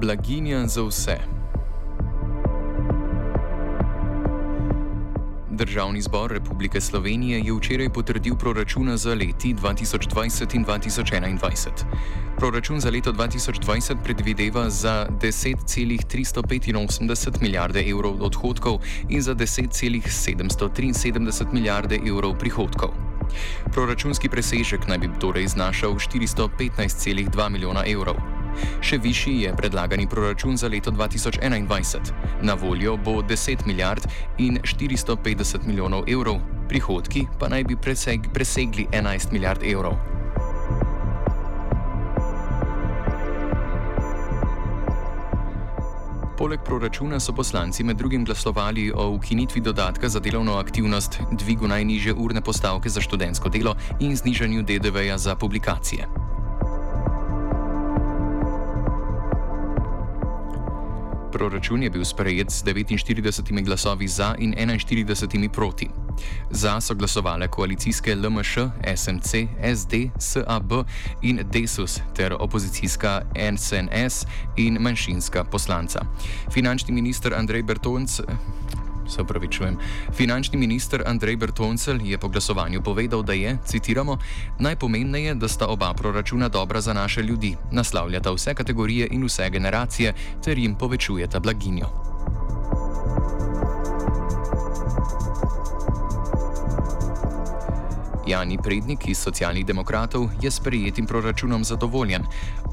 Blaginja za vse. Državni zbor Republike Slovenije je včeraj potrdil proračuna za leti 2020 in 2021. Proračun za leto 2020 predvideva za 10,385 milijarde evrov odhodkov in za 10,773 milijarde evrov prihodkov. Proračunski presežek naj bi torej znašal 415,2 milijona evrov. Še višji je predlagani proračun za leto 2021. Na voljo bo 10 milijard in 450 milijonov evrov, prihodki pa naj bi preseg, presegli 11 milijard evrov. Poleg proračuna so poslanci med drugim glasovali o ukinitvi dodatka za delovno aktivnost, dvigu najniže urne postavke za študentsko delo in znižanju DDV-ja za publikacije. Proračun je bil sprejet z 49 glasovi za in 41 proti. Za so glasovale koalicijske LMŠ, SMC, SD, SAB in DESUS ter opozicijska NSNS in manjšinska poslanca. Finančni minister Andrej Bertonc. Se upravičujem. Finančni minister Andrej Bertoncel je po glasovanju povedal, da je, citiramo, najpomembneje, da sta oba proračuna dobra za naše ljudi, naslavljata vse kategorije in vse generacije ter jim povečujeta blaginjo. Jani Prednik iz socialnih demokratov je s prejetim proračunom zadovoljen.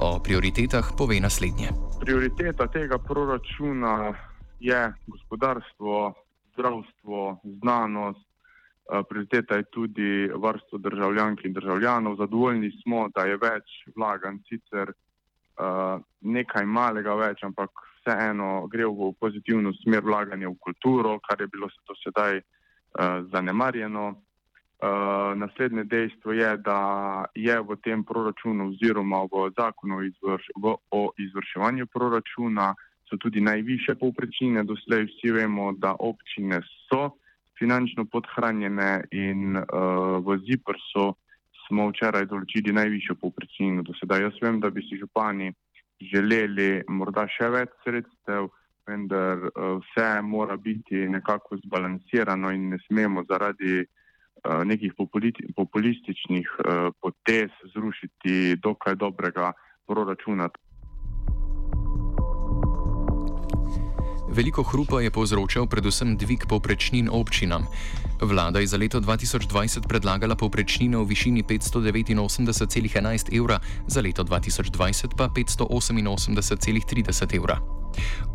O prioritetah pove naslednje. Prioriteta tega proračuna je gospodarstvo, zdravstvo, znanost. Prioriteta je tudi varstvo državljank in državljanov. Zadovoljni smo, da je več vlagan, sicer nekaj malega več, ampak vseeno gre v pozitivno smer vlaganja v kulturo, kar je bilo do sedaj zanemarjeno. Uh, naslednje dejstvo je, da je v tem proračunu oziroma v zakonu izvrš, v, o izvrševanju proračuna so tudi najviše povprečnine. Doslej vsi vemo, da občine so finančno podhranjene in uh, v ZIPRS-u smo včeraj določili najvišjo povprečnino. Do sedaj jaz vem, da bi si župani želeli morda še več sredstev, vendar uh, vse mora biti nekako zbalansirano in ne smemo zaradi nekih populističnih potez zrušiti dokaj dobrega proračuna. Veliko hrupa je povzročal predvsem dvig povprečnin občinam. Vlada je za leto 2020 predlagala povprečnino v višini 589,11 evra, za leto 2020 pa 588,30 evra.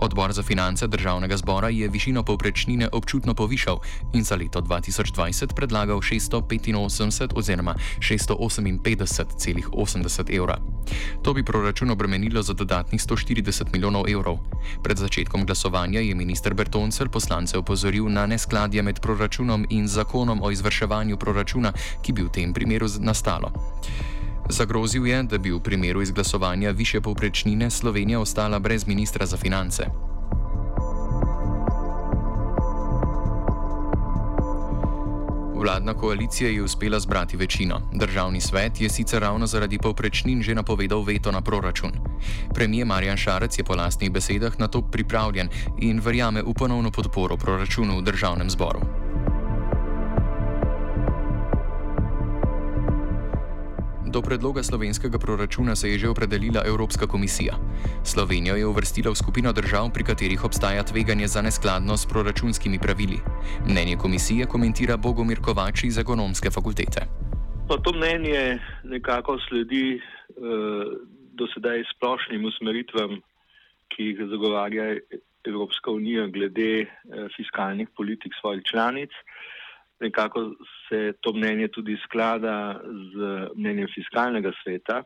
Odbor za finance državnega zbora je višino povprečnine občutno povišal in za leto 2020 predlagal 685 oziroma 658,80 evra. To bi proračun obremenilo za dodatnih 140 milijonov evrov. Pred začetkom glasovanja je minister Bertoncel poslance opozoril na neskladje med proračunom in zakonom o izvrševanju proračuna, ki bi v tem primeru nastalo. Zagrozil je, da bi v primeru izglasovanja više povprečnine Slovenija ostala brez ministra za finance. Vladna koalicija je uspela zbrati večino. Državni svet je sicer ravno zaradi povprečnin že napovedal veto na proračun. Premijer Marjan Šarec je po lastnih besedah na to pripravljen in verjame v ponovno podporo proračunu v državnem zboru. Do predloga slovenskega proračuna se je že opredelila Evropska komisija. Slovenijo je uvrstila v skupino držav, pri katerih obstaja tveganje za neskladnost s proračunskimi pravili. Mnenje komisije komentira Bogomir Kovač iz ekonomske fakultete. Pa to mnenje nekako sledi eh, do sedaj splošnim usmeritvam, ki jih zagovarja Evropska unija glede eh, fiskalnih politik svojih članic. Nekako se to mnenje tudi sklada z mnenjem fiskalnega sveta.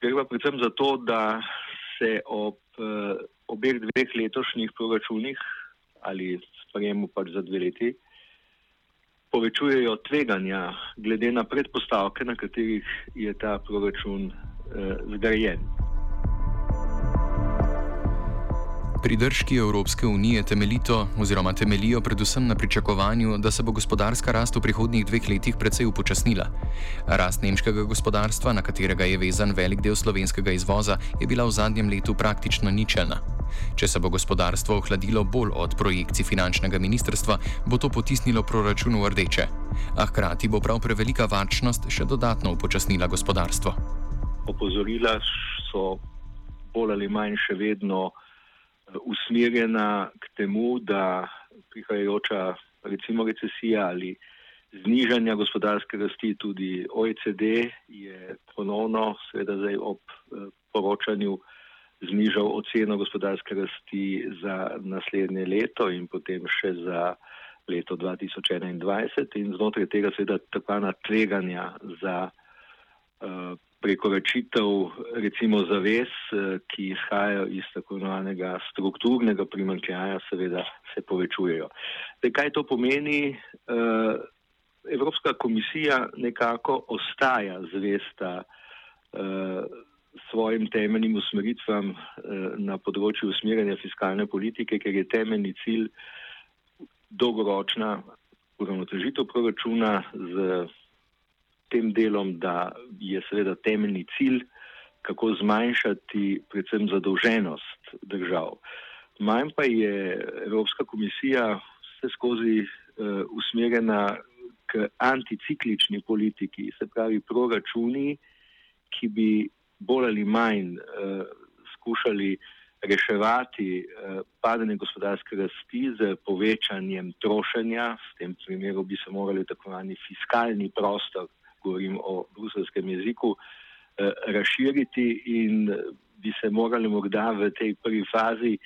Gre pa predvsem za to, da se ob eh, obeh dveh letošnjih proračunih ali sprejemu pač za dve leti povečujejo tveganja glede na predpostavke, na katerih je ta proračun eh, zgrajen. Pridržki Evropske unije temeljito oziroma temelijo predvsem na pričakovanju, da se bo gospodarska rast v prihodnjih dveh letih precej upočasnila. Rast nemškega gospodarstva, na katerega je vezan velik del slovenskega izvoza, je bila v zadnjem letu praktično ničelna. Če se bo gospodarstvo ohladilo bolj od projekcij finančnega ministrstva, bo to potisnilo proračun v rdeče. A hkrati bo prav prevelika varčnost še dodatno upočasnila gospodarstvo. Opozorila so bolj ali manj še vedno usmerjena k temu, da prihajajoča recimo recesija ali znižanja gospodarske rasti tudi OECD je ponovno, seveda zdaj ob eh, poročanju, znižal oceno gospodarske rasti za naslednje leto in potem še za leto 2021 in znotraj tega seveda takvana tveganja za prekoračitev recimo zavez, eh, ki izhajajo iz tako imenovanega strukturnega primankljaja, seveda se povečujejo. Zdaj, kaj to pomeni? Eh, Evropska komisija nekako ostaja zvesta eh, svojim temeljnim usmeritvam na področju usmerjanja fiskalne politike, ker je temeljni cilj dolgoročna uravnotežitev proračuna z tem delom, da je seveda temeljni cilj, kako zmanjšati predvsem zadolženost držav. Manj pa je Evropska komisija vse skozi uh, usmerjena k anticiklični politiki, se pravi proračuni, ki bi bolj ali manj uh, skušali reševati uh, padanje gospodarske rasti z povečanjem trošenja, v tem primeru bi se morali tako imenovani fiskalni prostor govorim o bruselskem jeziku, eh, razširiti in bi se morali morda v tej prvi fazi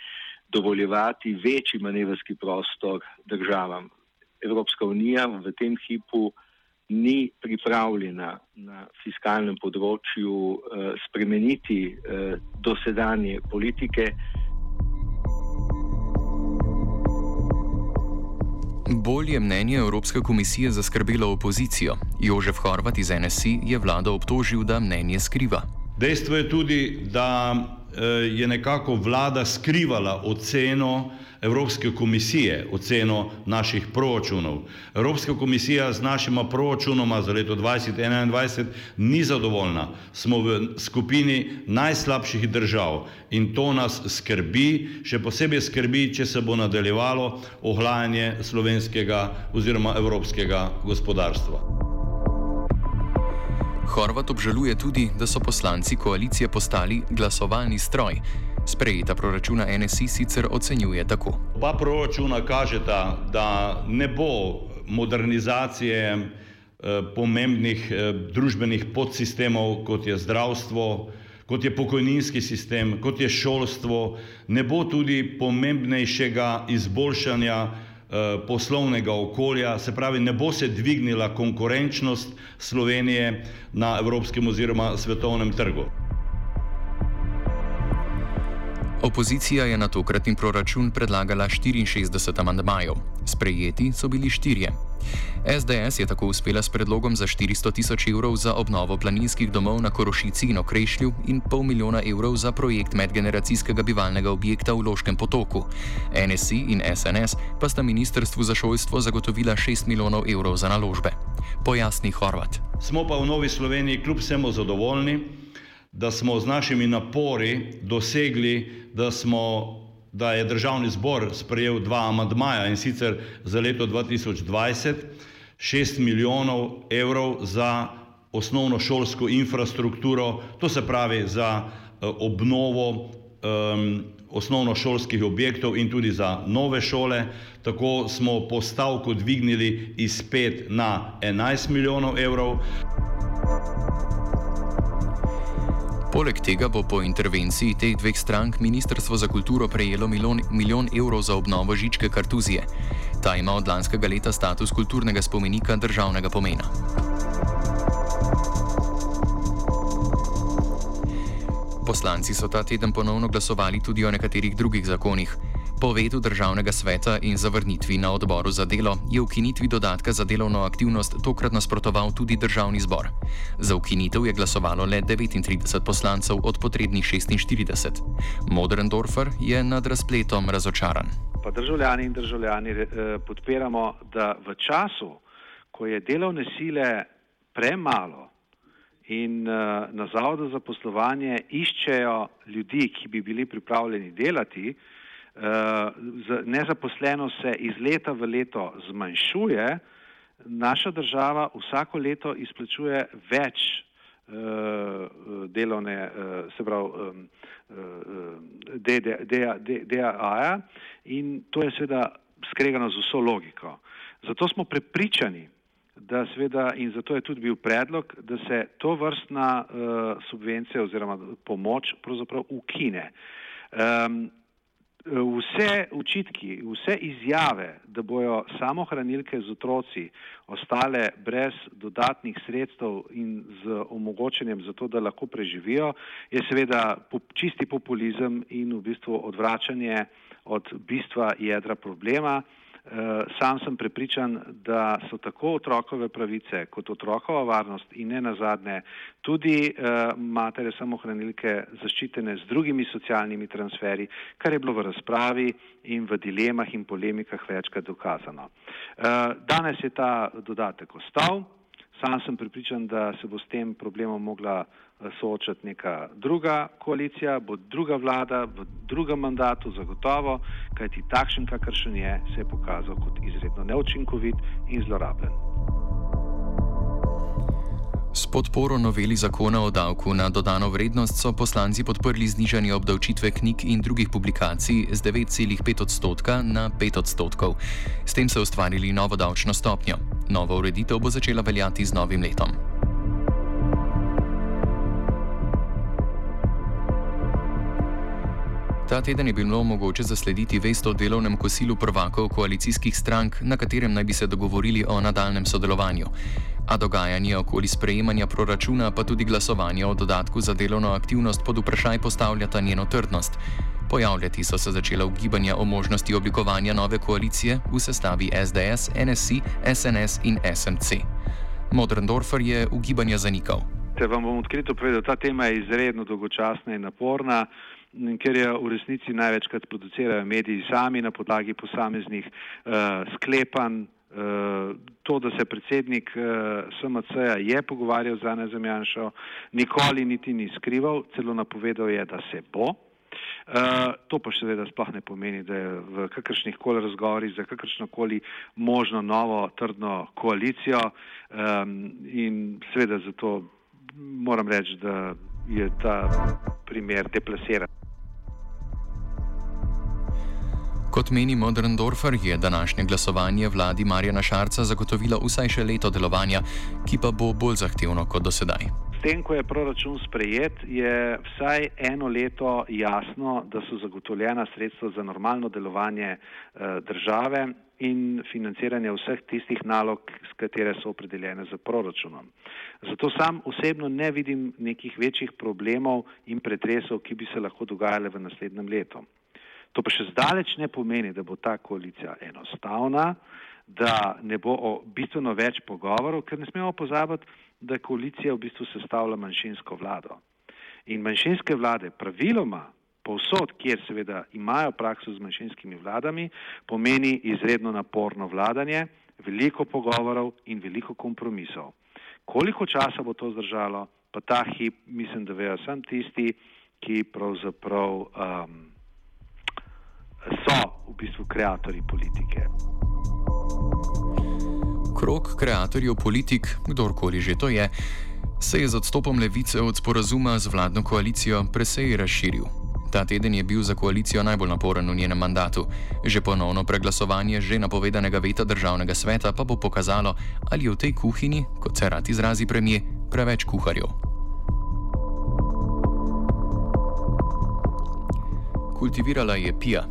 dovoljevati večji manevrski prostor državam. Evropska unija v tem hipu ni pripravljena na fiskalnem področju eh, spremeniti eh, dosedanje politike. Bolj je mnenje Evropske komisije zaskrbelo opozicijo. Jožef Horvat iz NSI je vlado obtožil, da mnenje skriva. Dejstvo je tudi, da je nekako vlada skrivala oceno Evropske komisije, oceno naših proračunov. Evropska komisija z našima proračunoma za leto 2021 ni zadovoljna. Smo v skupini najslabših držav in to nas skrbi, še posebej skrbi, če se bo nadaljevalo ohlajanje slovenskega oziroma evropskega gospodarstva. Horvat obžaluje tudi, da so poslanci koalicije postali glasovalni stroj. Sprejeta proračuna NSI sicer ocenjuje tako. Oba proračuna kažeta, da ne bo modernizacije eh, pomembnih eh, družbenih podsistemov, kot je zdravstvo, kot je pokojninski sistem, kot je šolstvo, ne bo tudi pomembnejšega izboljšanja poslovnega okolja, se pravi, ne bo se dvignila konkurenčnost Slovenije na evropskem oziroma svetovnem trgu. Opozicija je na tokratni proračun predlagala 64 amandmajev, sprejeti so bili štirje. SDS je tako uspela s predlogom za 400 tisoč evrov za obnovo planinskih domov na Korošici in Okrešlju in pol milijona evrov za projekt medgeneracijskega bivalnega objekta v Loškem potoku. NSI in SNS pa sta Ministrstvu za šolstvo zagotovila 6 milijonov evrov za naložbe. Pojasni Horvat. Smo pa v Novi Sloveniji kljub vsemu zadovoljni da smo z našimi napori dosegli, da, smo, da je državni zbor sprejel dva amadmaja in sicer za leto 2020 6 milijonov evrov za osnovno šolsko infrastrukturo, to se pravi za obnovo um, osnovnošolskih objektov in tudi za nove šole. Tako smo postavko dvignili iz 5 na 11 milijonov evrov. Poleg tega bo po intervenciji teh dveh strank Ministrstvo za kulturo prejelo milijon, milijon evrov za obnovo žičke kartuzije. Ta ima od lanskega leta status kulturnega spomenika državnega pomena. Poslanci so ta teden ponovno glasovali tudi o nekaterih drugih zakonih. Po vetu državnega sveta in zavrnitvi na odboru za delo je ukinitvi dodatka za delovno aktivnost tokrat nasprotoval tudi državni zbor. Za ukinitev je glasovalo le 39 poslancev od potrebnih 46. Moderndorfer je nad razpletom razočaran. Pa državljani in državljani eh, podpiramo, da v času, ko je delovne sile premalo, in uh, na zavodu za poslovanje iščejo ljudi, ki bi bili pripravljeni delati. Uh, nezaposleno se iz leta v leto zmanjšuje, naša država vsako leto izplačuje več uh, delovne, uh, se pravi, uh, DAA-ja in to je seveda skregano z vso logiko. Zato smo prepričani, da seveda in zato je tudi bil predlog, da se to vrstna subvencija oziroma pomoč pravzaprav ukine. Um, vse učitki, vse izjave, da bojo samohranilke z otroci ostale brez dodatnih sredstev in z omogočenjem za to, da lahko preživijo, je seveda čisti populizem in v bistvu odvračanje od bistva jedra problema. Eh, sam sem prepričan, da so tako otrokove pravice kot otrokova varnost in ne nazadnje tudi uh, matere samohranilke zaščitene z drugimi socialnimi transferi, kar je bilo v razpravi in v dilemah in polemikah večkrat dokazano. Uh, danes je ta dodatek ostal. Sam sem pripričan, da se bo s tem problemom mogla eh, soočati neka druga koalicija, bo druga vlada v drugem mandatu zagotovo, kajti takšen, kakršen je, se je pokazal kot izredno neučinkovit in zlorabljen. S podporo noveli zakona o davku na dodano vrednost so poslanci podprli znižanje obdavčitve knjig in drugih publikacij z 9,5 odstotka na 5 odstotkov. S tem so ustvarili novo davčno stopnjo. Nova ureditev bo začela veljati z novim letom. Ta teden je bilo mogoče zaslediti vest o delovnem kosilu prvakov koalicijskih strank, na katerem naj bi se dogovorili o nadaljem sodelovanju. A dogajanje okoli sprejemanja proračuna, pa tudi glasovanje o dodatku za delovno aktivnost pod vprašaj postavljata njeno trdnost. Pojavljati so se začela ugibanja o možnosti oblikovanja nove koalicije v sestavi SDS, NSI, SNS in SMC. Moderndorfer je ugibanja zanikal. Če vam bom odkrito povedal, ta tema je izredno dolgočasna in naporna ker je v resnici največkrat producirajo mediji sami na podlagi posameznih uh, sklepanj. Uh, to, da se predsednik uh, eh, SMC-ja je pogovarjal z Anezem Janšo, nikoli niti ni skrival, celo napovedal je, da se bo. Uh, to pa seveda sploh ne pomeni, da je v kakršnih koli razgovorih za kakršno koli možno novo trdno koalicijo um, in seveda zato moram reči, da je ta primer deplasiran. Kot meni Moderndorfer, je današnje glasovanje vladi Marjana Šarca zagotovilo vsaj še leto delovanja, ki pa bo bolj zahtevno kot do sedaj. S tem, ko je proračun sprejet, je vsaj eno leto jasno, da so zagotovljena sredstva za normalno delovanje eh, države in financiranje vseh tistih nalog, s katere so opredeljene za proračunom. Zato sam osebno ne vidim nekih večjih problemov in pretresov, ki bi se lahko dogajale v naslednjem letu. To pa še zdaleč ne pomeni, da bo ta koalicija enostavna, da ne bo o bistveno več pogovorov, ker ne smemo pozabiti, da koalicija v bistvu sestavlja manjšinsko vlado. In manjšinske vlade praviloma, povsod, kjer seveda imajo prakso z manjšinskimi vladami, pomeni izredno naporno vladanje, veliko pogovorov in veliko kompromisov. Koliko časa bo to zdržalo, pa ta hip mislim, da vejo sam tisti, ki pravzaprav um, so v bistvu ustvarjalci politike. Krok kreatorjev politik, kdorkoli že to je, se je z odstopom levice od sporazuma z vladno koalicijo presej razširil. Ta teden je bil za koalicijo najbolj naporen v njenem mandatu. Že ponovno preglasovanje že napovedanega veta državnega sveta pa bo pokazalo, ali je v tej kuhinji, kot se rad izrazi premije, preveč kuharjev. Kultivirala je Pija,